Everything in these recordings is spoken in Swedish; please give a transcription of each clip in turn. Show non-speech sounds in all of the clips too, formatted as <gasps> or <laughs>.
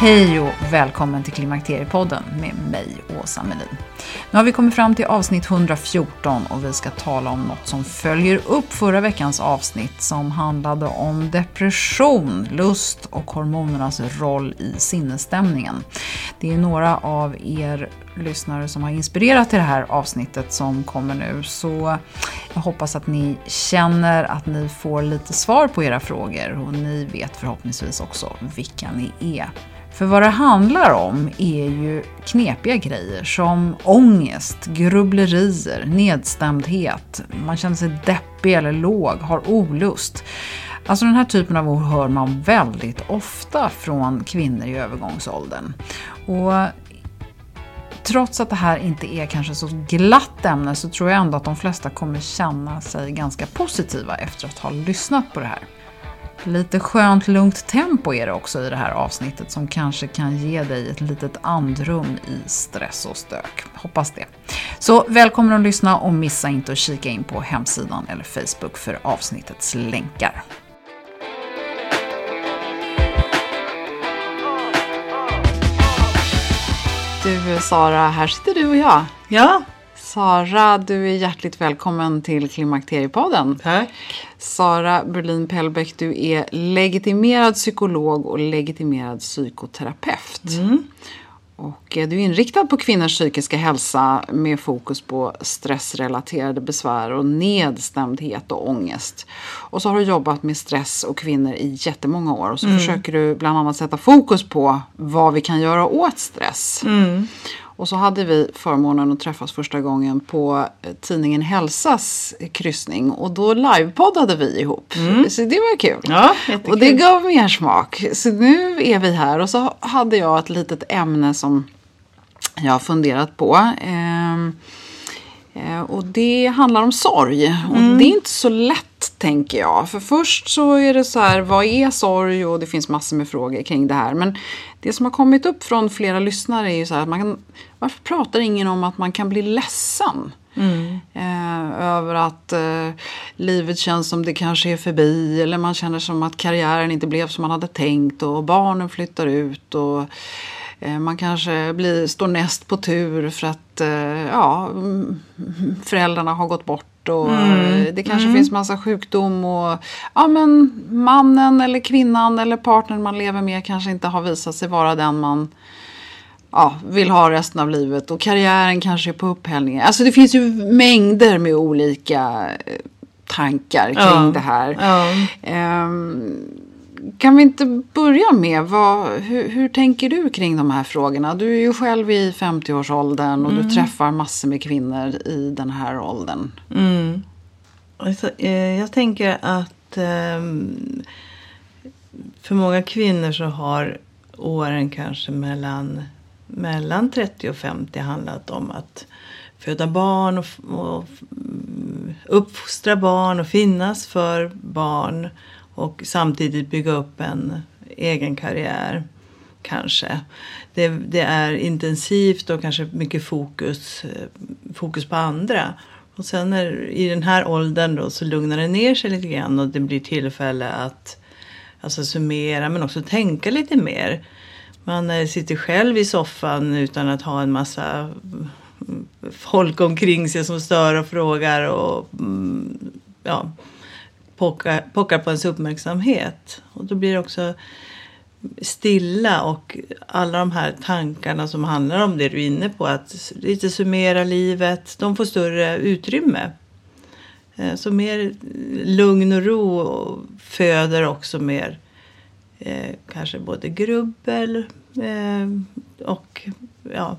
Hej och välkommen till Klimakteriepodden med mig, Åsa Melin. Nu har vi kommit fram till avsnitt 114 och vi ska tala om något som följer upp förra veckans avsnitt som handlade om depression, lust och hormonernas roll i sinnesstämningen. Det är några av er lyssnare som har inspirerat till det här avsnittet som kommer nu. Så jag hoppas att ni känner att ni får lite svar på era frågor och ni vet förhoppningsvis också vilka ni är. För vad det handlar om är ju knepiga grejer som ångest, grubblerier, nedstämdhet, man känner sig deppig eller låg, har olust. Alltså den här typen av ord hör man väldigt ofta från kvinnor i övergångsåldern. Och trots att det här inte är kanske så glatt ämne så tror jag ändå att de flesta kommer känna sig ganska positiva efter att ha lyssnat på det här. Lite skönt lugnt tempo är det också i det här avsnittet som kanske kan ge dig ett litet andrum i stress och stök. Hoppas det. Så välkommen att lyssna och missa inte att kika in på hemsidan eller Facebook för avsnittets länkar. Du Sara, här sitter du och jag. Ja. Sara, du är hjärtligt välkommen till Klimakteriepodden. Tack. Sara Berlin Pellbeck, du är legitimerad psykolog och legitimerad psykoterapeut. Mm. Och eh, du är inriktad på kvinnors psykiska hälsa med fokus på stressrelaterade besvär och nedstämdhet och ångest. Och så har du jobbat med stress och kvinnor i jättemånga år och så Mm. försöker du bland annat sätta fokus på vad vi kan göra åt stress. Mm. Och så hade vi förmånen att träffas första gången på eh, tidningen Hälsas kryssning och då livepoddade vi ihop. Så det var kul. Mm. Ja, och det gav mer smak. Så nu är vi här och så hade jag ett litet ämne som jag har funderat på. Ehm, eh, och det handlar om sorg. Och Mm. det är inte så lätt tänker jag. För först så är det så här, vad är sorg? Och det finns massor med frågor kring det här. Men det som har kommit upp från flera lyssnare är ju så här, att man kan, varför pratar ingen om att man kan bli ledsen? Eh, över att eh, livet känns som det kanske är förbi eller man känner som att karriären inte blev som man hade tänkt och barnen flyttar ut och eh, man kanske blir, står näst på tur för att eh, ja, mm, föräldrarna har gått bort och eh, det kanske finns massa sjukdom och ja, men mannen eller kvinnan eller partnern man lever med kanske inte har visat sig vara den man ja, vill ha resten av livet och karriären kanske är på upphällning. Alltså det finns ju mängder med olika eh, tankar kring Ja. det här. Ja. Ehm, kan vi inte börja med, vad, hur, hur tänker du kring de här frågorna? Du är ju själv i 50-årsåldern och du träffar massor med kvinnor i den här åldern. Mm. Alltså, eh, jag tänker att um, för många kvinnor så har åren kanske mellan, mellan 30 och 50 handlat om att föda barn och, och uppfostra barn och finnas för barn och samtidigt bygga upp en egen karriär. Kanske. Det, det är intensivt och kanske mycket fokus, eh, fokus på andra. Och sen när, i den här åldern då så lugnar det ner sig lite grann och det blir tillfälle att alltså summera men också tänka lite mer. Man eh, sitter själv i soffan utan att ha en massa mm, folk omkring sig som stör och frågar och mm, ja, pockar, pockar på ens uppmärksamhet. Och då blir det också stilla och alla de här tankarna som handlar om det du är inne på, att lite summera livet, de får större utrymme. Eh, så mer lugn och ro föder också mer eh, kanske både grubbel eh, och ja,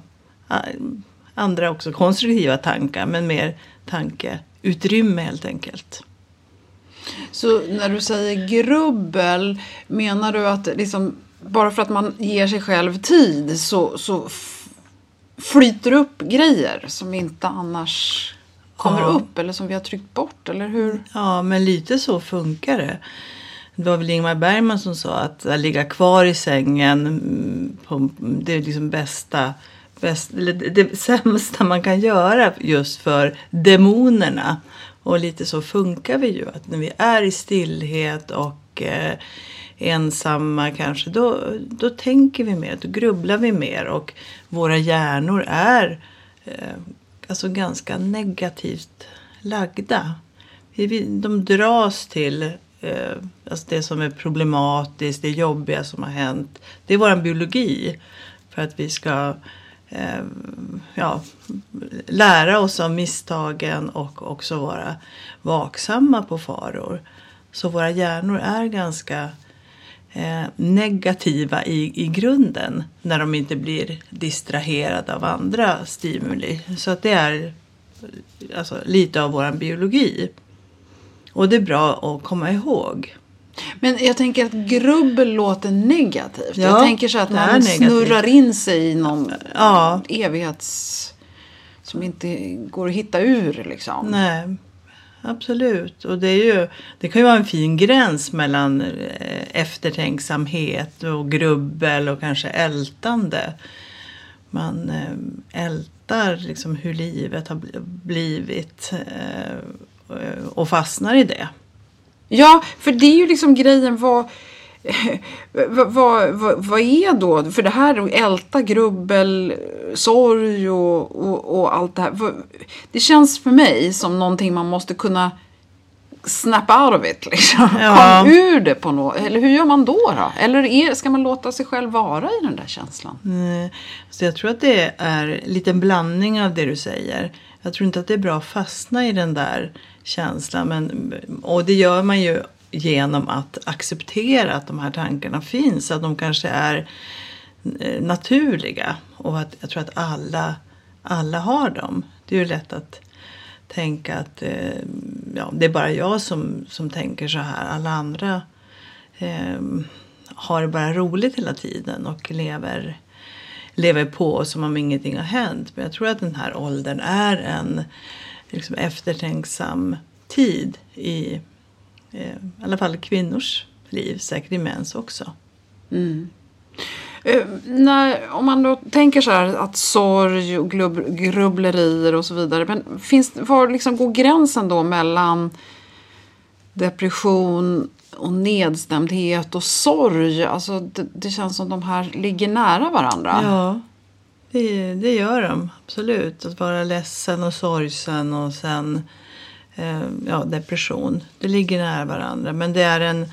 andra också konstruktiva tankar, men mer tankeutrymme helt enkelt. Så när du säger grubbel, menar du att liksom, bara för att man ger sig själv tid så, så flyter upp grejer som inte annars kommer ja. upp eller som vi har tryckt bort, eller hur? Ja, men lite så funkar det. Det var väl Ingmar Bergman som sa att, att ligga kvar i sängen, mm, på, det är liksom bästa bäst, eller det sämsta man kan göra just för demonerna. Och lite så funkar vi ju. Att när vi är i stillhet och eh, ensamma kanske, då, då tänker vi mer, då grubblar vi mer. Och våra hjärnor är eh, alltså ganska negativt lagda. Vi, de dras till eh, alltså det som är problematiskt, det jobbiga som har hänt. Det är vår biologi. För att vi ska eh, ja, lära oss av misstagen och också vara vaksamma på faror. Så våra hjärnor är ganska eh, negativa i, i grunden när de inte blir distraherade av andra stimuli. Så att det är alltså, lite av vår biologi. Och det är bra att komma ihåg. Men jag tänker att grubbel låter negativt. Ja, jag tänker så att man snurrar in sig i någon ja. evighets... Som inte går att hitta ur liksom. Nej, absolut. Och det, är ju, det kan ju vara en fin gräns mellan eh, eftertänksamhet och grubbel och kanske ältande. Man eh, ältar liksom hur livet har blivit eh, och fastnar i det. Ja, för det är ju liksom grejen <laughs> vad vad, vad, vad är då, för det här älta, grubbel, sorg och, och, och allt det här. Det känns för mig som någonting man måste kunna snap out of it. Liksom. Ja. Kom ur det på något. Eller hur gör man då? då? Eller är, ska man låta sig själv vara i den där känslan? Nej. Så jag tror att det är en liten blandning av det du säger. Jag tror inte att det är bra att fastna i den där känslan. Men, och det gör man ju genom att acceptera att de här tankarna finns. Att de kanske är eh, naturliga. Och att jag tror att alla, alla har dem. Det är ju lätt att tänka att eh, ja, det är bara jag som, som tänker så här. Alla andra eh, har det bara roligt hela tiden och lever, lever på som om ingenting har hänt. Men jag tror att den här åldern är en liksom eftertänksam tid i eh, i alla fall kvinnors liv, säkert i mäns också. Mm. Eh, när, om man då tänker så här att sorg och grubb, grubblerier och så vidare. Men finns, var liksom går gränsen då mellan depression och nedstämdhet och sorg? Alltså det, det känns som de här ligger nära varandra. Ja, det, det gör de absolut. Att vara ledsen och sorgsen och sen eh, ja, depression. Det ligger nära varandra. Men det är en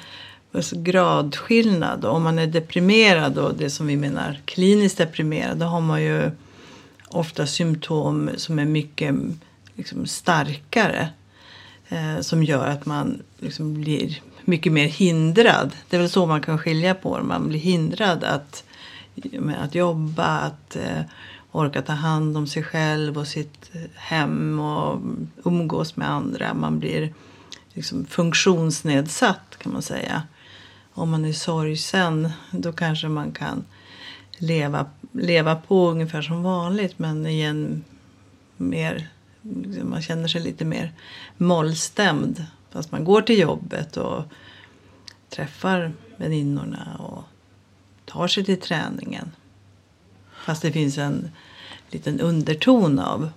alltså, gradskillnad. Om man är deprimerad och det som vi menar kliniskt deprimerad. Då har man ju ofta symptom som är mycket liksom, starkare. Eh, som gör att man liksom, blir mycket mer hindrad. Det är väl så man kan skilja på det. Man blir hindrad att, att jobba, att eh, orka ta hand om sig själv och sitt hem och umgås med andra. Man blir liksom funktionsnedsatt kan man säga. Om man är sorgsen då kanske man kan leva, leva på ungefär som vanligt men igen mer, liksom, man känner sig lite mer mollstämd. Fast man går till jobbet och träffar väninnorna och tar sig till träningen. Fast det finns en liten underton av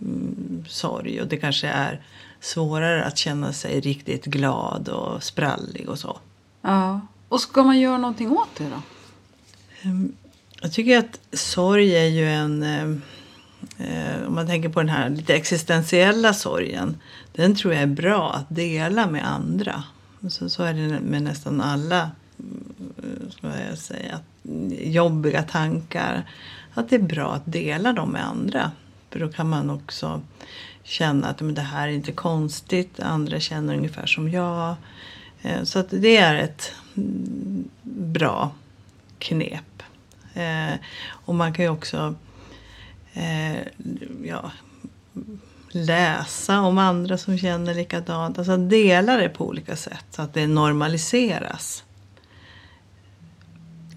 mm, sorg och det kanske är svårare att känna sig riktigt glad och sprallig och så. Ja. Och ska man göra någonting åt det då? Ehm, jag tycker att sorg är ju en... Ehm, eh, om man tänker på den här lite existentiella sorgen. Den tror jag är bra att dela med andra. Så, så är det med nästan alla mm, ska jag säga, jobbiga tankar. Att det är bra att dela dem med andra. För då kan man också känna att men det här är inte konstigt. Andra känner ungefär som jag. Eh, så att det är ett bra knep. Eh, och man kan ju också eh, ja, läsa om andra som känner likadant. Alltså dela det på olika sätt så att det normaliseras.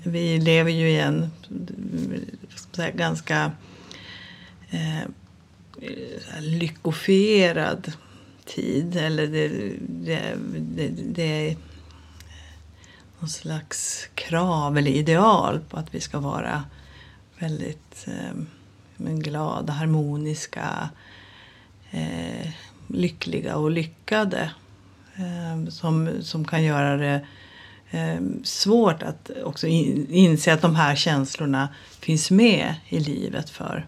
Vi lever ju i en säga, ganska eh, lyckofierad tid. Eller det, det, det, det är någon slags krav eller ideal på att vi ska vara väldigt eh, glada, harmoniska, eh, lyckliga och lyckade. Eh, som, som kan göra det eh, svårt att också in, inse att de här känslorna finns med i livet för,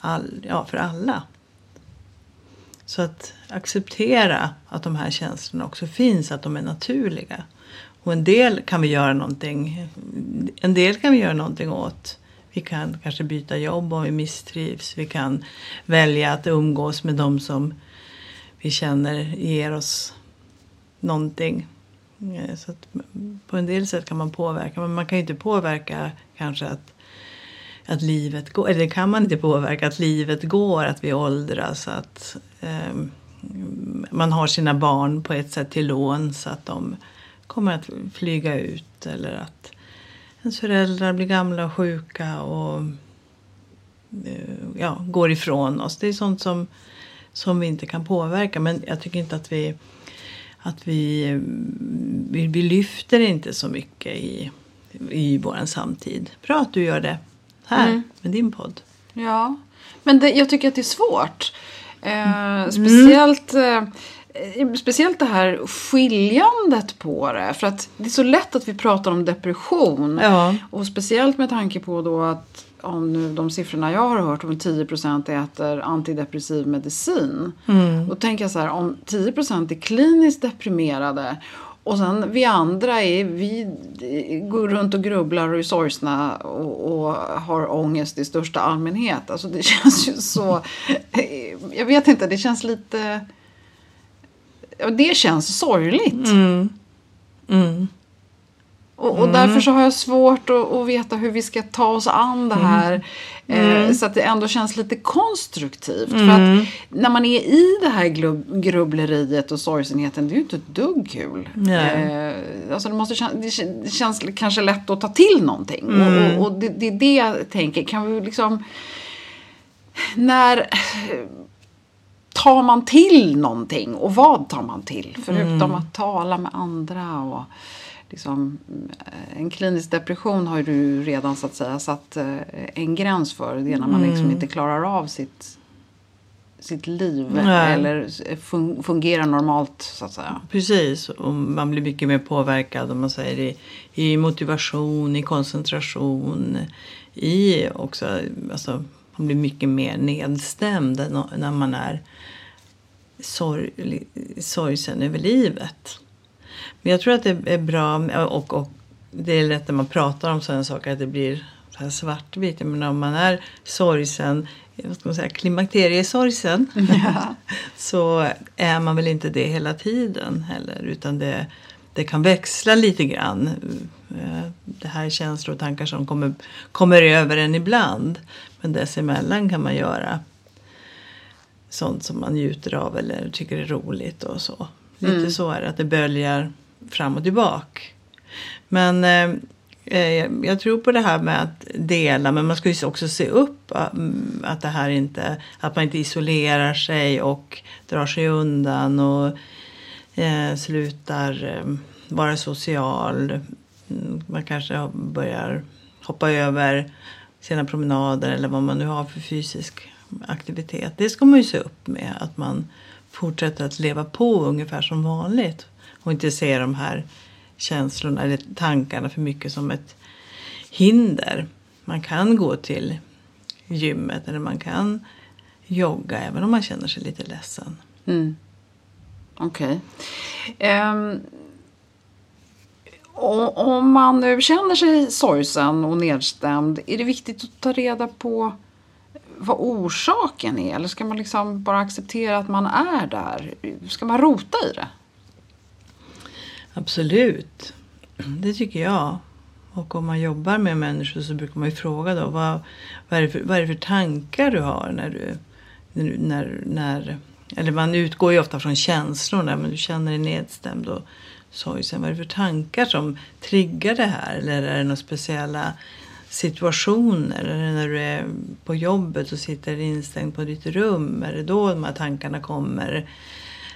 all, ja, för alla. Så att acceptera att de här känslorna också finns, att de är naturliga. Och en del kan vi göra någonting, en del kan vi göra någonting åt. Vi kan kanske byta jobb om vi misstrivs. Vi kan välja att umgås med dem som vi känner ger oss någonting. Eh, så på en del sätt kan man påverka, men man kan ju inte påverka kanske att, att livet går, eller det kan man inte påverka, att livet går, att vi åldras, att eh, man har sina barn på ett sätt till lån så att de kommer att flyga ut eller att ens föräldrar blir gamla och sjuka och eh, ja, går ifrån oss. Det är sånt som, som vi inte kan påverka. Men jag tycker inte att vi, att vi, vi, vi lyfter inte så mycket i, i vår samtid. Bra att du gör det här mm. med din podd. Ja, men det, jag tycker att det är svårt. Eh, speciellt eh, speciellt det här skiljandet på det. För att det är så lätt att vi pratar om depression. Ja. Och speciellt med tanke på då att om nu de siffrorna jag har hört om 10% äter antidepressiv medicin. Mm. Då tänker jag så här om 10% är kliniskt deprimerade och sen vi andra är, vi går runt och grubblar och är sorgsna och, och har ångest i största allmänhet. Alltså det <laughs> känns ju så, jag vet inte, det känns lite det känns sorgligt. Mm. Mm. Och, och mm. därför så har jag svårt att, att, veta hur vi ska ta oss an det här. Mm. Eh, så att det ändå känns lite konstruktivt. För att mm. när man är i det här grubbleriet och sorgsenheten, det är ju inte ett dugg kul. Eh, alltså det, måste, det känns kanske lätt att ta till någonting. Och, mm. och, och det, det är det jag tänker. Kan vi liksom... När tar man till någonting och vad tar man till? Förutom mm. att tala med andra och liksom, eh, en klinisk depression har du redan så att säga satt eh, en gräns för. Det är när man liksom mm. inte klarar av sitt sitt liv Nej. eller fungerar normalt så att säga. Precis, och man blir mycket mer påverkad om man säger i, i motivation, i koncentration, i också, alltså man blir mycket mer nedstämd när man är sorg, sorgsen över livet. Men jag tror att det är bra och, och det är lätt när man pratar om sådana saker att det blir så här svartvitt. Men om man är sorgsen, vad ska man säga, klimakteriesorgsen ja. <laughs> så är man väl inte det hela tiden heller utan det, det kan växla lite grann. Eh, det här är känslor och tankar som kommer, kommer över en ibland. Men dessemellan kan man göra sånt som man njuter av eller tycker är roligt och så. Lite Mm. så är det, att det böljar fram och tillbaka. Men eh, eh, jag tror på det här med att dela, men man ska ju också se upp eh, mm, att det här inte, att man inte isolerar sig och drar sig undan och eh, slutar eh, vara social. Mm, man kanske börjar hoppa över sina promenader eller vad man nu har för fysisk aktivitet. Det ska man ju se upp med, att man fortsätter att leva på ungefär som vanligt och inte se de här känslorna eller tankarna för mycket som ett hinder. Man kan gå till gymmet eller man kan jogga även om man känner sig lite ledsen. Mm. Okej. Ehm, okay. Um, om man nu känner sig sorgsen och nedstämd, är det viktigt att ta reda på vad orsaken är? Eller ska man liksom bara acceptera att man är där? Ska man rota i det? Absolut, det tycker jag. Och om man jobbar med människor så brukar man ju fråga då vad, vad, är, det för, vad är det för tankar du har när du, när, när, när eller man utgår ju ofta från känslorna men du känner dig nedstämd och sorgsen. Vad är det för tankar som triggar det här? Eller är det några speciella situationer? Är det när du är på jobbet och sitter instängd på ditt rum? Är det då de här tankarna kommer?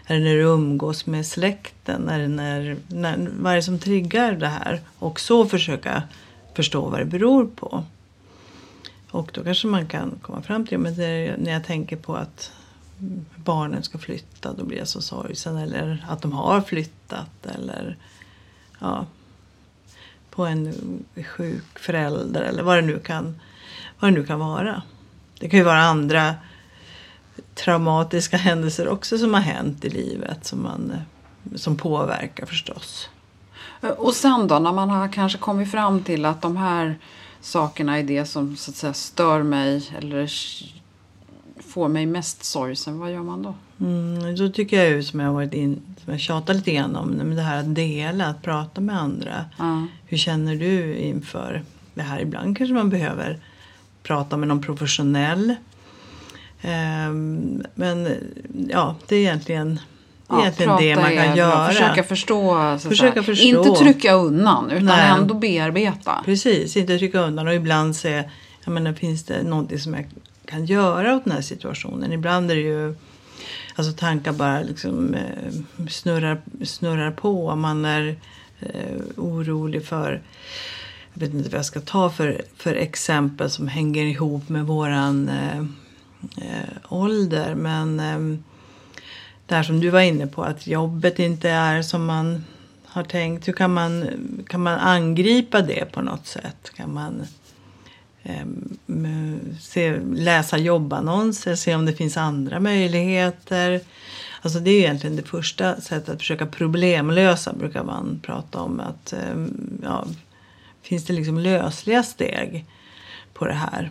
Är det när du umgås med släkten? Är det när, när, vad är det som triggar det här? Och så försöka förstå vad det beror på. Och då kanske man kan komma fram till, men det när jag tänker på att barnen ska flytta, då blir jag så sorgsen. Eller att de har flyttat. Eller ja, på en sjuk förälder. Eller vad det nu kan, vad det nu kan vara. Det kan ju vara andra traumatiska händelser också som har hänt i livet. Som, man, eh, som påverkar förstås. Och sen då, när man har kanske kommit fram till att de här sakerna är det som så att säga stör mig eller får mig mest sorgsen, vad gör man då? Mm, då tycker jag ju som jag varit in, som jag tjatar lite grann om, det här att dela, att prata med andra. Ja. Hur känner du inför det här? Ibland kanske man behöver prata med någon professionell. Ehm, men ja, det är egentligen, det, är egentligen det man kan göra. Försöka förstå. Försöka förstå. Inte trycka undan utan Nej. ändå bearbeta. Precis, inte trycka undan och ibland se, jag menar, finns det någonting som jag kan göra åt den här situationen? Ibland är det ju, alltså tankar bara liksom eh, snurrar, snurrar på. Man är eh, orolig för, jag vet inte vad jag ska ta för, för exempel som hänger ihop med våran eh, eh, ålder. Men eh, det här som du var inne på, att jobbet inte är som man har tänkt. Hur kan man, kan man angripa det på något sätt? Kan man eh, se, läsa jobbannonser, se om det finns andra möjligheter? Alltså det är egentligen det första sättet att försöka problemlösa brukar man prata om. Att, eh, ja, finns det liksom lösliga steg på det här?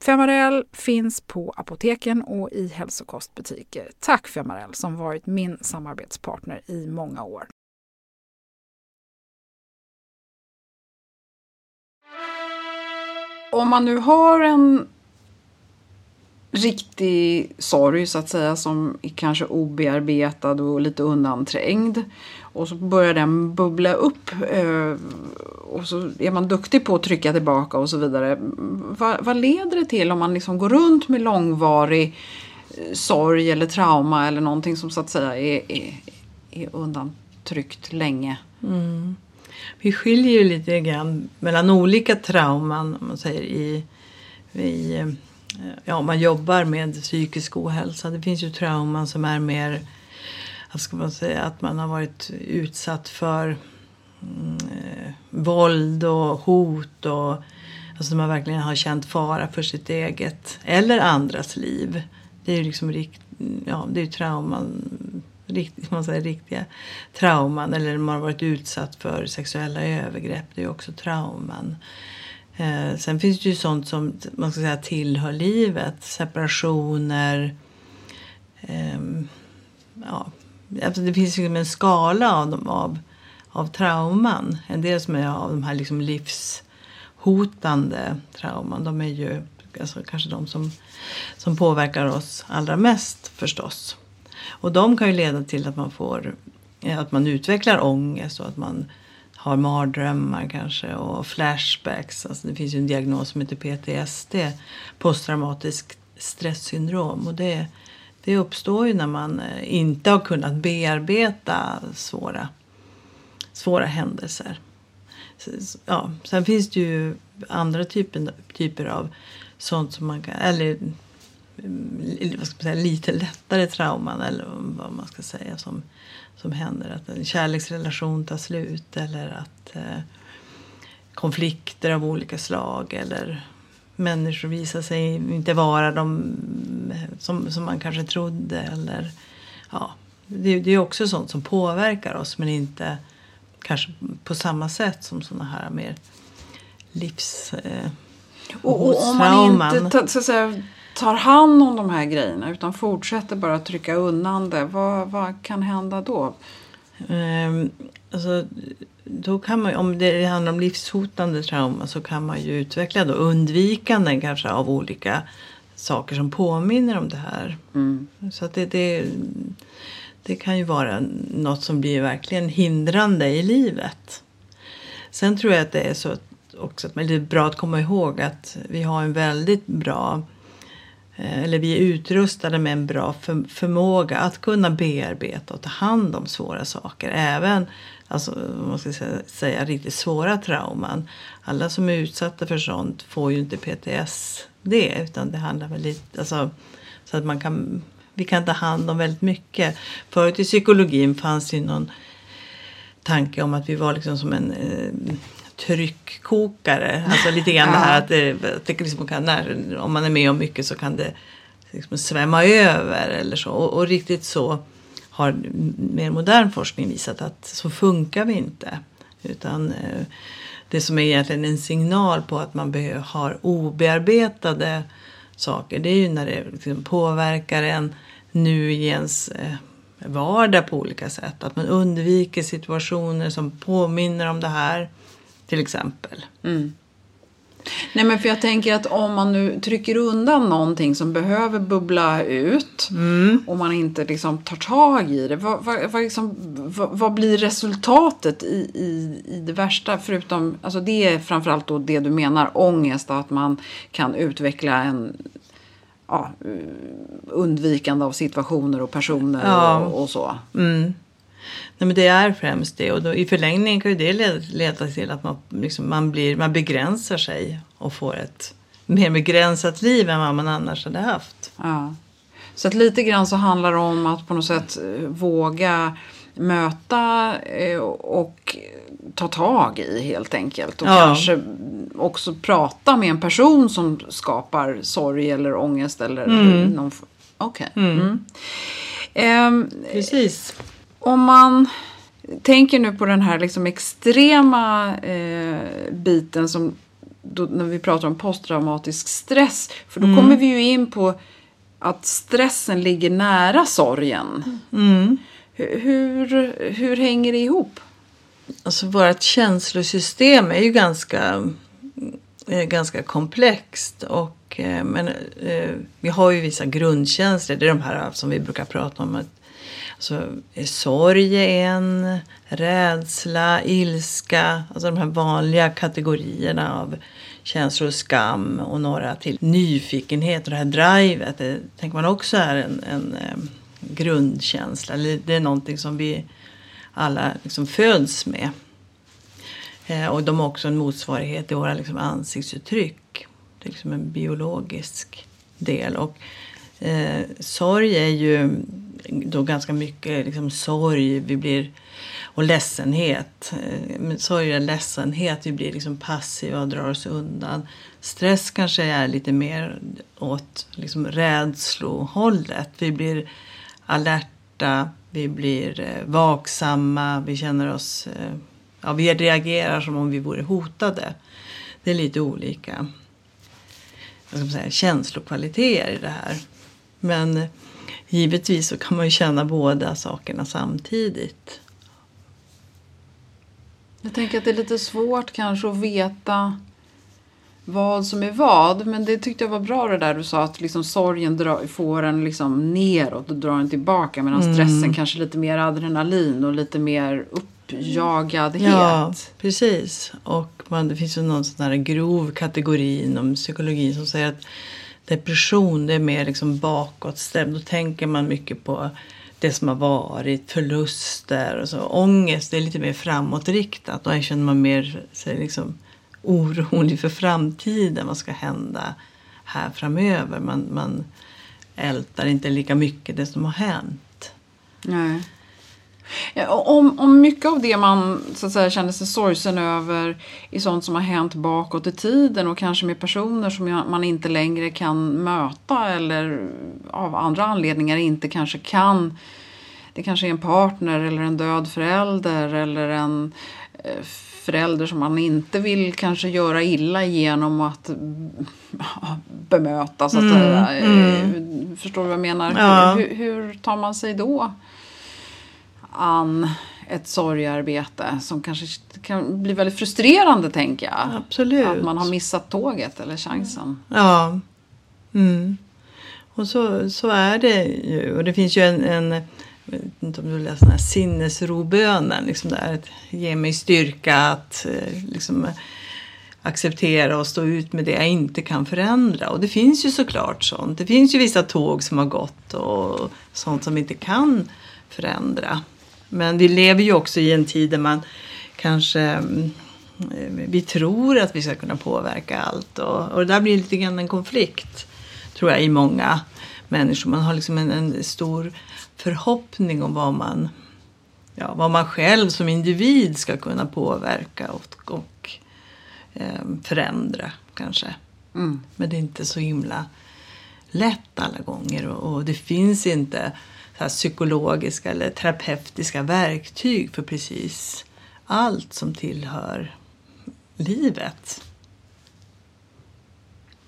Femarel finns på apoteken och i hälsokostbutiker. Tack Femarel som varit min samarbetspartner i många år. Om man nu har en riktig sorg så att säga som är kanske obearbetad och lite undanträngd. Och så börjar den bubbla upp eh, och så är man duktig på att trycka tillbaka och så vidare. Vad, vad leder det till om man liksom går runt med långvarig eh, sorg eller trauma eller någonting som så att säga är, är, är undantryckt länge? Mm. Vi skiljer ju lite grann mellan olika trauman om man säger i, i eh, ja, om man jobbar med psykisk ohälsa. Det finns ju trauman som är mer, vad ska man säga, att man har varit utsatt för eh, våld och hot och alltså man verkligen har känt fara för sitt eget eller andras liv. Det är ju liksom rikt, ja, det är trauman, rikt, man säger, riktiga trauman eller man har varit utsatt för sexuella övergrepp. Det är ju också trauman. Eh, sen finns det ju sånt som man ska säga tillhör livet. Separationer. Eh, ja, alltså det finns ju liksom en skala av, dem, av, av trauman. En del som är av de här liksom livshotande trauman. De är ju alltså kanske de som, som påverkar oss allra mest förstås. Och de kan ju leda till att man får eh, att man utvecklar ångest och att man har mardrömmar kanske och flashbacks. Alltså det finns ju en diagnos som heter PTSD, posttraumatisk stresssyndrom. Och det, det uppstår ju när man eh, inte har kunnat bearbeta svåra, svåra händelser. Ja, sen finns det ju andra typer, typer av sånt som man kan, eller mm, vad ska man säga, lite lättare trauman eller vad man ska säga som som händer. Att en kärleksrelation tar slut eller att eh, konflikter av olika slag eller människor visar sig inte vara de eh, som, som man kanske trodde. Eller, ja, det, det är också sånt som påverkar oss men inte kanske på samma sätt som såna här mer livs... Eh, och, och om man inte så säga, tar hand om de här grejerna utan fortsätter bara trycka undan det, vad, vad kan hända då? Um, alltså, då kan man, om det handlar om livshotande trauma så kan man ju utveckla då undvikanden kanske av olika saker som påminner om det här. Mm. Så att det, det, det kan ju vara något som blir verkligen hindrande i livet. Sen tror jag att det är så också att det är bra att komma ihåg att vi har en väldigt bra eh, eller vi är utrustade med en bra för, förmåga att kunna bearbeta och ta hand om svåra saker. Även alltså, man ska säga, säga riktigt svåra trauman. Alla som är utsatta för sånt får ju inte PTSD utan det handlar väl lite, alltså, så att man kan, vi kan ta hand om väldigt mycket. Förut i psykologin fanns ju någon tanke om att vi var liksom som en eh, tryckkokare. Alltså lite grann det här att, det, att det liksom kan, när, om man är med om mycket så kan det liksom svämma över eller så. Och, och, riktigt så har mer modern forskning visat att så funkar vi inte. Utan eh, det som är egentligen en signal på att man behöver, har obearbetade saker det är ju när det liksom påverkar en nu i ens eh, vardag på olika sätt. Att man undviker situationer som påminner om det här till exempel. Mm. Nej men för jag tänker att om man nu trycker undan någonting som behöver bubbla ut Mm. och man inte liksom tar tag i det. Vad, vad, vad, liksom, vad, blir resultatet i, i, i det värsta? Förutom, alltså det är framförallt då det du menar, ångest, att man kan utveckla en ja, undvikande av situationer och personer Ja. och, och så. Nej, men det är främst det och då, i förlängningen kan ju det leda, leda till att man, liksom, man, blir, man begränsar sig och får ett mer begränsat liv än vad man annars hade haft. Ja. Så att lite grann så handlar det om att på något sätt eh, våga möta eh, och ta tag i helt enkelt. Och Ja. kanske också prata med en person som skapar sorg eller ångest eller någon... f- Okej. Mm. Ehm, Precis. Om man tänker nu på den här liksom extrema eh, biten som då, när vi pratar om posttraumatisk stress. För då kommer vi ju in på att stressen ligger nära sorgen. Hur, hur, hur hänger det ihop? Alltså vårt känslosystem är ju ganska, är ganska komplext. Och, eh, men eh, vi har ju vissa grundkänslor. Det är de här som vi brukar prata om. Att, så är sorg är en, rädsla, ilska. Alltså de här vanliga kategorierna av känslor, skam och några till. Nyfikenhet och det här drivet. Det tänker man också är en, en eh, grundkänsla. Det är någonting som vi alla liksom föds med. Eh, och de har också en motsvarighet i våra liksom ansiktsuttryck. Det är liksom en biologisk del. Och eh, sorg är ju då ganska mycket liksom sorg. Vi blir, och ledsenhet. Eh, men sorg och ledsenhet. Vi blir liksom passiva och drar oss undan. Stress kanske är lite mer åt liksom rädslohållet. Vi blir alerta. Vi blir eh, vaksamma. Vi känner oss... Eh, ja, vi reagerar som om vi vore hotade. Det är lite olika vad ska man säga, känslokvaliteter i det här. Men givetvis så kan man ju känna båda sakerna samtidigt. Jag tänker att det är lite svårt kanske att veta vad som är vad. Men det tyckte jag var bra det där du sa att liksom sorgen drar, får en liksom neråt och drar en tillbaka. Medan stressen kanske lite mer adrenalin och lite mer uppjagadhet. Ja, precis. Och man, det finns ju någon sån här grov kategori inom psykologin som säger att depression det är mer liksom bakåtstämd. Då tänker man mycket på det som har varit, förluster och så. Ångest det är lite mer framåtriktat. Då känner man mer sig liksom orolig för framtiden. Vad ska hända här framöver? Man, man ältar inte lika mycket det som har hänt. Nej. Ja, om, om mycket av det man så att säga, känner sig sorgsen över är sånt som har hänt bakåt i tiden och kanske med personer som man inte längre kan möta eller av andra anledningar inte kanske kan. Det kanske är en partner eller en död förälder eller en eh, förälder som man inte vill kanske göra illa genom att bemöta så att säga. Eh, Förstår du vad jag menar? Ja. Hur, hur tar man sig då an ett sorgarbete som kanske kan bli väldigt frustrerande tänker jag. Absolut. Att man har missat tåget eller chansen. Ja. Mm. Och så, så är det ju. Och det finns ju en, en jag vet inte om du läser den här sinnesrobönen. Liksom där, att ge mig styrka att eh, liksom, acceptera och stå ut med det jag inte kan förändra. Och det finns ju såklart sånt. Det finns ju vissa tåg som har gått och sånt som inte kan förändra. Men vi lever ju också i en tid där man kanske mm, vi tror att vi ska kunna påverka allt. Och, och det där blir lite grann en konflikt, tror jag, i många människor. Man har liksom en, en stor förhoppning om vad man, ja, vad man själv som individ ska kunna påverka och, och eh, förändra, kanske. Men det är inte så himla lätt alla gånger. Och, och det finns inte här psykologiska eller terapeutiska verktyg för precis allt som tillhör livet.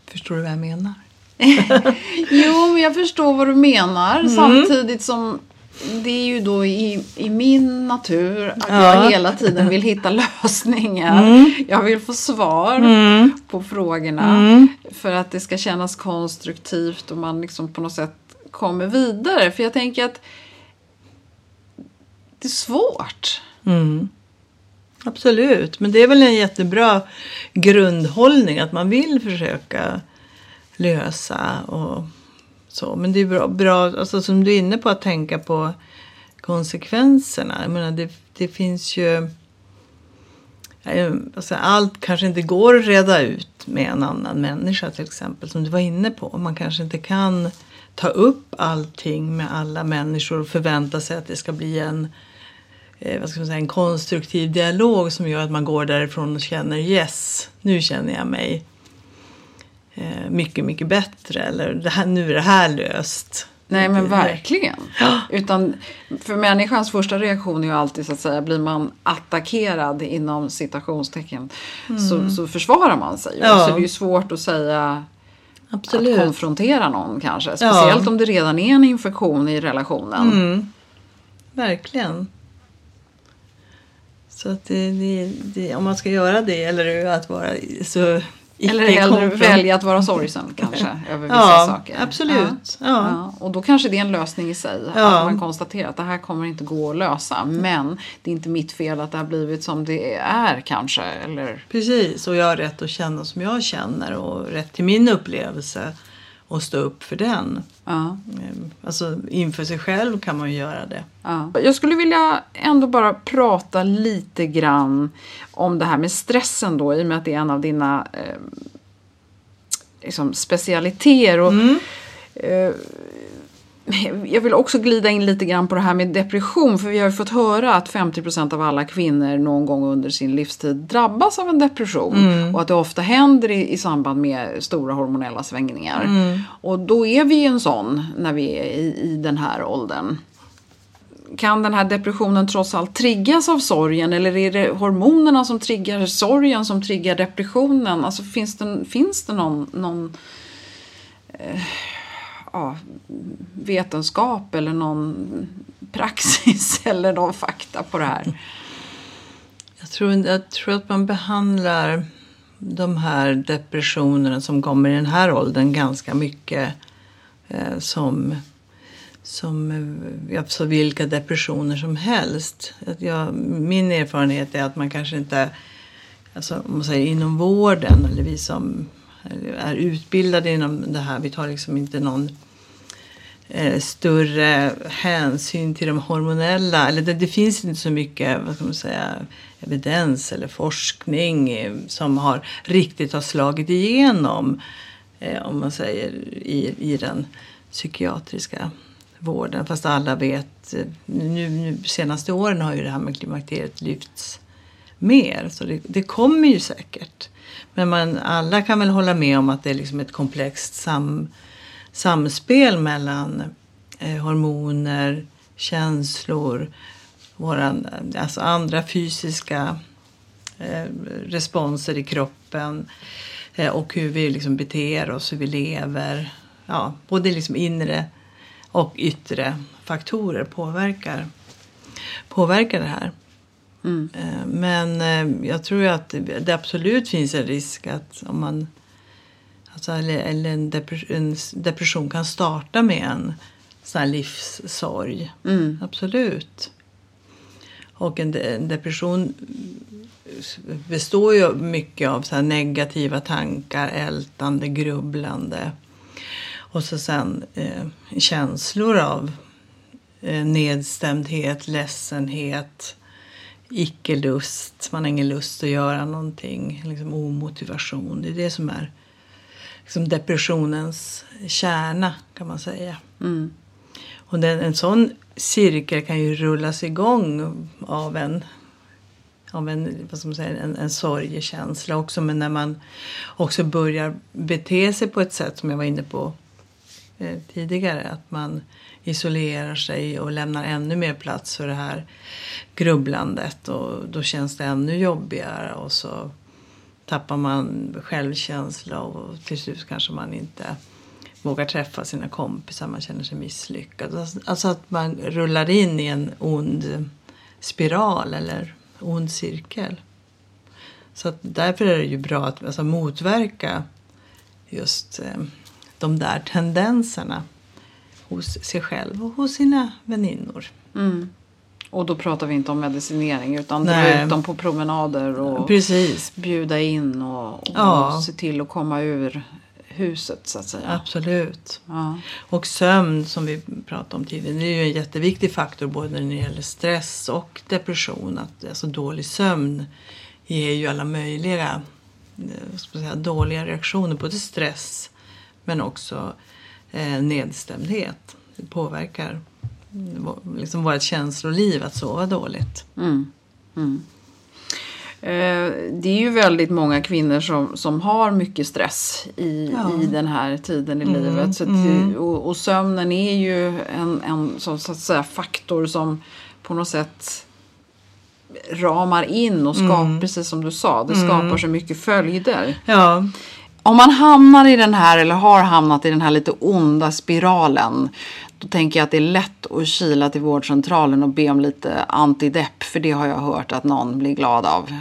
Förstår du vad jag menar? <laughs> Jo, men jag förstår vad du menar. Mm. Samtidigt som det är ju då i, i min natur att Ja. jag hela tiden vill hitta lösningar. Mm. Jag vill få svar på frågorna Mm. för att det ska kännas konstruktivt och man liksom på något sätt kommer vidare. För jag tänker att det är svårt. Mm. Absolut, men det är väl en jättebra grundhållning att man vill försöka lösa och så. Men det är bra, bra alltså som du är inne på att tänka på konsekvenserna. Jag menar, det, det finns ju... Eh, alltså, allt kanske inte går att reda ut med en annan människa till exempel, som du var inne på. Man kanske inte kan ta upp allting med alla människor och förvänta sig att det ska bli en eh, vad ska man säga, en konstruktiv dialog som gör att man går därifrån och känner yes, nu känner jag mig eh, mycket, mycket bättre. Eller det här, nu är det här löst. Nej men verkligen. <gasps> Utan för människans första reaktion är ju alltid så att säga, blir man attackerad inom citationstecken så, så försvarar man sig. Mm. Ja. Så det är ju svårt att säga Absolut. att konfrontera någon kanske. Speciellt om det redan är en infektion i relationen. Mm. Verkligen. Så att det, det, det, om man ska göra det eller att vara så Eller hellre välja att vara sorgsen kanske <laughs> över vissa Ja, saker. absolut. Ja. Ja. Ja. Och då kanske det är en lösning i sig. Ja. Att man konstaterar att det här kommer inte gå att lösa. Men det är inte mitt fel att det har blivit som det är kanske. Eller Precis, och jag har rätt att känna som jag känner och rätt till min upplevelse och stå upp för den. Ja. Ehm, Alltså inför sig själv kan man ju göra det. Ja. Jag skulle vilja ändå bara prata lite grann om det här med stressen då i och med att det är en av dina eh, liksom specialiteter. Och, eh, <laughs> jag vill också glida in lite grann på det här med depression för vi har ju fått höra att 50% av alla kvinnor någon gång under sin livstid drabbas av en depression. Och att det ofta händer i, i samband med stora hormonella svängningar. Och då är vi en sån när vi är i, i den här åldern. Kan den här depressionen trots allt triggas av sorgen? Eller är det hormonerna som triggar sorgen som triggar depressionen? Alltså finns det, finns det någon, någon eh, ja, vetenskap eller någon praxis <laughs> eller någon fakta på det här? Jag tror, jag tror att man behandlar de här depressionerna som kommer i den här åldern ganska mycket eh, som, som eh, alltså vilka depressioner som helst. Jag, min erfarenhet är att man kanske inte, alltså, om man säger inom vården eller vi som är utbildade inom det här, vi tar liksom inte någon eh, större hänsyn till de hormonella, eller det, det finns inte så mycket, vad ska man säga, evidens eller forskning eh, som har riktigt har slagit igenom, eh, om man säger, i, i den psykiatriska vården. Fast alla vet, eh, nu, nu senaste åren har ju det här med klimakteriet lyfts mer, så det, det kommer ju säkert. Men man, alla kan väl hålla med om att det är liksom ett komplext sam, samspel mellan eh, hormoner, känslor, våran, alltså andra fysiska eh, responser i kroppen eh, och hur vi liksom beter oss, hur vi lever. Ja, både liksom inre och yttre faktorer påverkar, påverkar det här. Eh, Men eh, jag tror att det absolut finns en risk att om man Alltså, eller eller en, depres- en depression kan starta med en sån här livssorg. Absolut. Och en, de- en depression består ju mycket av så negativa tankar, ältande, grubblande. Och så sen eh, känslor av eh, nedstämdhet, ledsenhet, icke-lust. Man har ingen lust att göra någonting. Liksom omotivation. Det är det som är liksom depressionens kärna kan man säga. Och den, en sån cirkel kan ju rullas igång av en av en, vad ska man säga, en, en sorgekänsla också. Men när man också börjar bete sig på ett sätt som jag var inne på eh, tidigare. Att man isolerar sig och lämnar ännu mer plats för det här grubblandet. Och då känns det ännu jobbigare. Och så tappar man självkänsla och till slut kanske man inte vågar träffa sina kompisar, man känner sig misslyckad. Alltså, alltså att man rullar in i en ond spiral eller ond cirkel. Så att därför är det ju bra att alltså, motverka just eh, de där tendenserna hos sig själv och hos sina väninnor. Mm. Och då pratar vi inte om medicinering utan dra ut dem på promenader och Precis. bjuda in och, och ja. se till att komma ur huset så att säga. Absolut. Ja. Och sömn som vi pratade om tidigare, det är ju en jätteviktig faktor både när det gäller stress och depression. Att, alltså dålig sömn ger ju alla möjliga eh, säga, dåliga reaktioner, både stress men också eh, nedstämdhet. Det påverkar liksom vårt känsloliv att sova dåligt. Mm. Mm. Eh, det är ju väldigt många kvinnor som, som har mycket stress i, ja. i den här tiden i mm, livet. Så att, mm. och, och, sömnen är ju en, en så, så, att säga, faktor som på något sätt ramar in och skapar, mm. precis som du sa, det skapar mm. så mycket följder. Ja. Om man hamnar i den här eller har hamnat i den här lite onda spiralen då tänker jag att det är lätt att kila till vårdcentralen och be om lite antidepp för det har jag hört att någon blir glad av.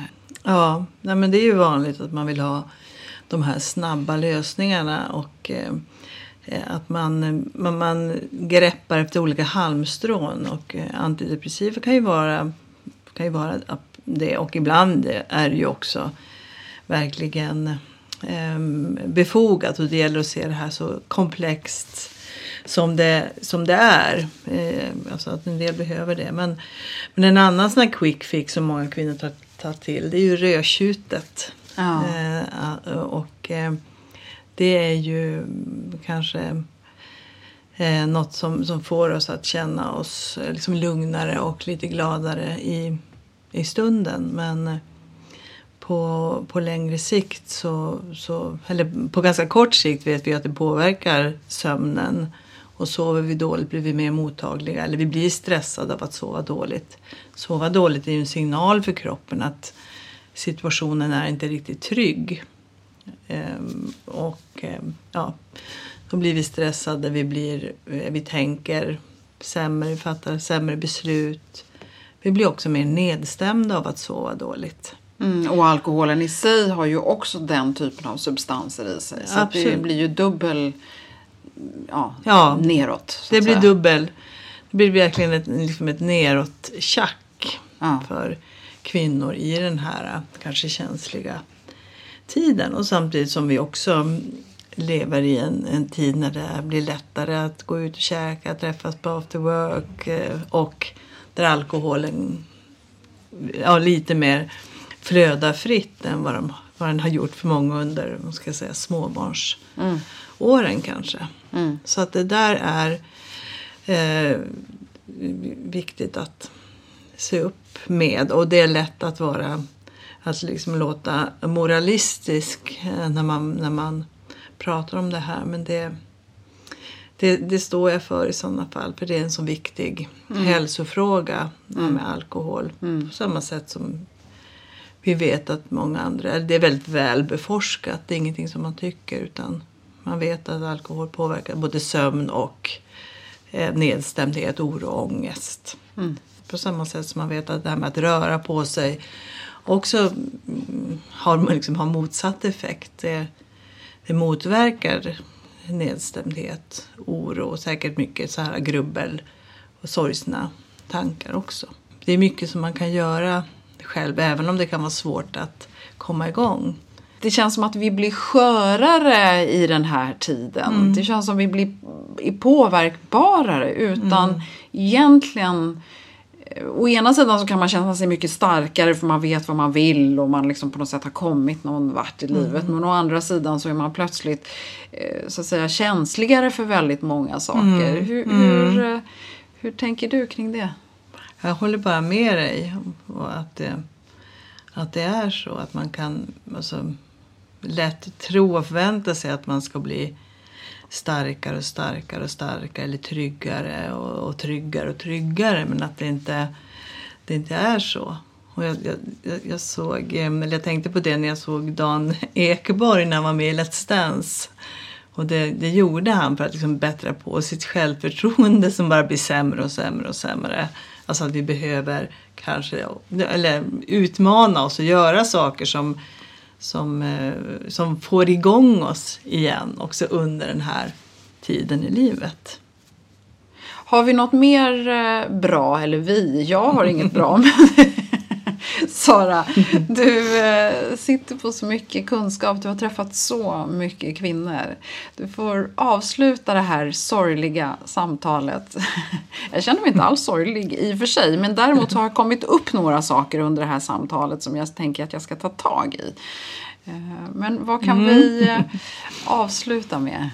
Ja, nej men det är ju vanligt att man vill ha de här snabba lösningarna och eh, att man, man, man greppar efter olika halmstrån och eh, antidepressiva kan ju vara, kan ju vara det och ibland är det ju också verkligen befogat och det gäller att se det här så komplext som det, som det är. Eh, alltså att en del behöver det. Men, men en annan sån här quick fix som många kvinnor tar, tar till det är ju rödtjutet. Ja. Eh, och eh, det är ju kanske eh, något som, som får oss att känna oss eh, liksom lugnare och lite gladare i, i stunden. Men på, på längre sikt så, så, eller på ganska kort sikt vet vi att det påverkar sömnen och sover vi dåligt blir vi mer mottagliga eller vi blir stressade av att sova dåligt. Sova dåligt är ju en signal för kroppen att situationen är inte riktigt trygg. Ehm, och ehm, ja, då blir vi stressade, vi, blir, eh, vi tänker sämre, vi fattar sämre beslut. Vi blir också mer nedstämda av att sova dåligt. Mm, och alkoholen i sig har ju också den typen av substanser i sig. Så det blir ju dubbel ja, ja, neråt. det blir säga. dubbel. Det blir verkligen ett, liksom ett neråt tjack ja. för kvinnor i den här kanske känsliga tiden. Och samtidigt som vi också lever i en, en tid när det blir lättare att gå ut och käka, träffas på after work eh, och där alkoholen ja, lite mer flödar fritt än vad, de, vad den har gjort för många under ska jag säga, småbarnsåren mm. kanske. Mm. Så att det där är eh, viktigt att se upp med. Och det är lätt att vara att liksom låta moralistisk eh, när man, när man pratar om det här. Men det, det, det står jag för i sådana fall. För det är en så viktig mm. hälsofråga mm. med alkohol. Mm. På samma sätt som vi vet att många andra, det är väldigt väl beforskat. Det är ingenting som man tycker utan man vet att alkohol påverkar både sömn och eh, nedstämdhet, oro och ångest. Mm. På samma sätt som man vet att det här med att röra på sig också mm, har, liksom, har motsatt effekt. Det, det motverkar nedstämdhet, oro och säkert mycket så här grubbel och sorgsna tankar också. Det är mycket som man kan göra själv även om det kan vara svårt att komma igång. Det känns som att vi blir skörare i den här tiden. Mm. Det känns som att vi blir påverkbarare utan mm. egentligen eh, Å ena sidan så kan man känna sig mycket starkare för man vet vad man vill och man liksom på något sätt har kommit någon vart i livet. Mm. Men å andra sidan så är man plötsligt eh, så att säga känsligare för väldigt många saker. Mm. Hur, hur, mm. Eh, hur tänker du kring det? Jag håller bara med dig. Och att, det, att det är så. Att man kan alltså, lätt tro och förvänta sig att man ska bli starkare och starkare och starkare eller tryggare och, och tryggare och tryggare. Men att det inte, det inte är så. Och jag, jag, jag, såg, eh, eller jag tänkte på det när jag såg Dan Ekeborg när han var med i Let's Dance. Och det, det gjorde han för att liksom bättra på sitt självförtroende som bara blir sämre och sämre och sämre. Alltså att vi behöver kanske eller utmana oss och göra saker som, som, eh, som får igång oss igen också under den här tiden i livet. Har vi något mer eh, bra, eller vi, jag har inget bra, <laughs> men Sara, du eh, sitter på så mycket kunskap, du har träffat så mycket kvinnor. Du får avsluta det här sorgliga samtalet. <laughs> Jag känner mig inte alls sorglig i och för sig, men däremot har det kommit upp några saker under det här samtalet som jag tänker att jag ska ta tag i. Eh, men vad kan mm. vi eh, avsluta med?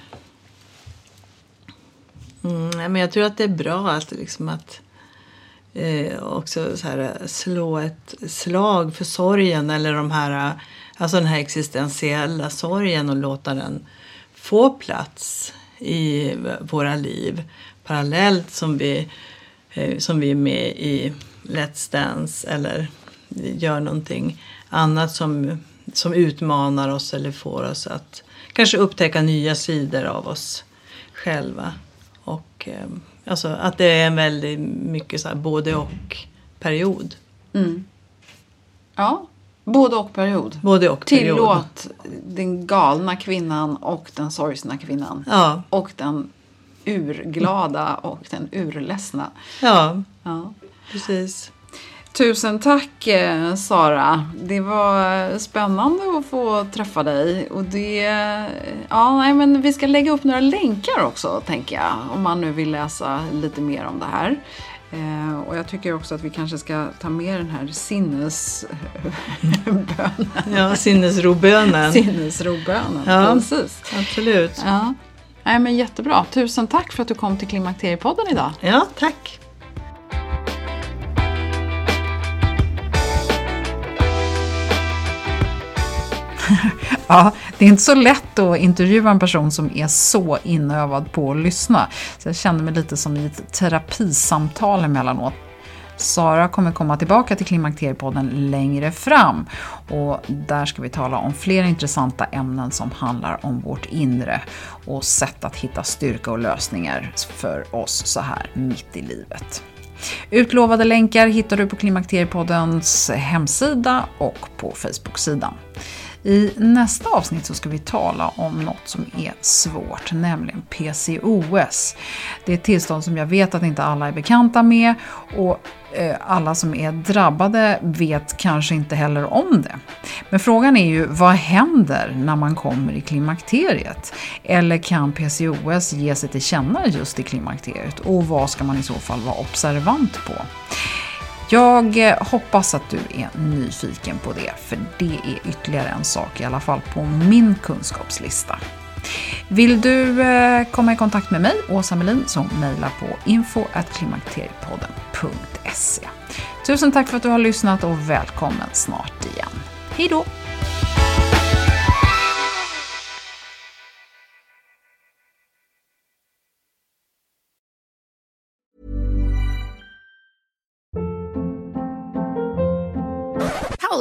Mm, men jag tror att det är bra att, liksom att eh, också så här, eh, slå ett slag för sorgen eller de här, eh, alltså den här existentiella sorgen och låta den få plats i våra liv parallellt som vi, eh, som vi är med i Let's Dance eller gör någonting annat som, som utmanar oss eller får oss att kanske upptäcka nya sidor av oss själva. Och eh, alltså att det är en väldigt mycket så här både och period. Mm. Ja, både och period. Både och period. Tillåt den galna kvinnan och den sorgsna kvinnan. Ja. Och den urglada och den urledsna. Ja, ja. precis. Tusen tack eh, Sara. Det var spännande att få träffa dig. Och det, ja, nej, men vi ska lägga upp några länkar också tänker jag. Om man nu vill läsa lite mer om det här. Eh, och jag tycker också att vi kanske ska ta med den här sinnesbönen. Ja, sinnesrobönen. sinnesrobönen, ja, precis. Absolut. Ja. Nej, men jättebra. Tusen tack för att du kom till Klimakteriepodden idag. Ja, tack. Ja, det är inte så lätt att intervjua en person som är så inövad på att lyssna. Så jag kände mig lite som i ett terapisamtal emellanåt. Sara kommer komma tillbaka till Klimakteriepodden längre fram och där ska vi tala om fler intressanta ämnen som handlar om vårt inre och sätt att hitta styrka och lösningar för oss så här mitt i livet. Utlovade länkar hittar du på Klimakteriepoddens hemsida och på Facebook-sidan. I nästa avsnitt så ska vi tala om något som är svårt, nämligen PCOS. Det är ett tillstånd som jag vet att inte alla är bekanta med och eh, alla som är drabbade vet kanske inte heller om det. Men frågan är ju, vad händer när man kommer i klimakteriet? Eller kan PCOS ge sig till känna just i klimakteriet? Och vad ska man i så fall vara observant på? Jag hoppas att du är nyfiken på det, för det är ytterligare en sak, i alla fall på min kunskapslista. Vill du eh, komma i kontakt med mig, Åsa Melin, så mejla på info.klimakteriepodden.se. Tusen tack för att du har lyssnat och välkommen snart igen. Hej då!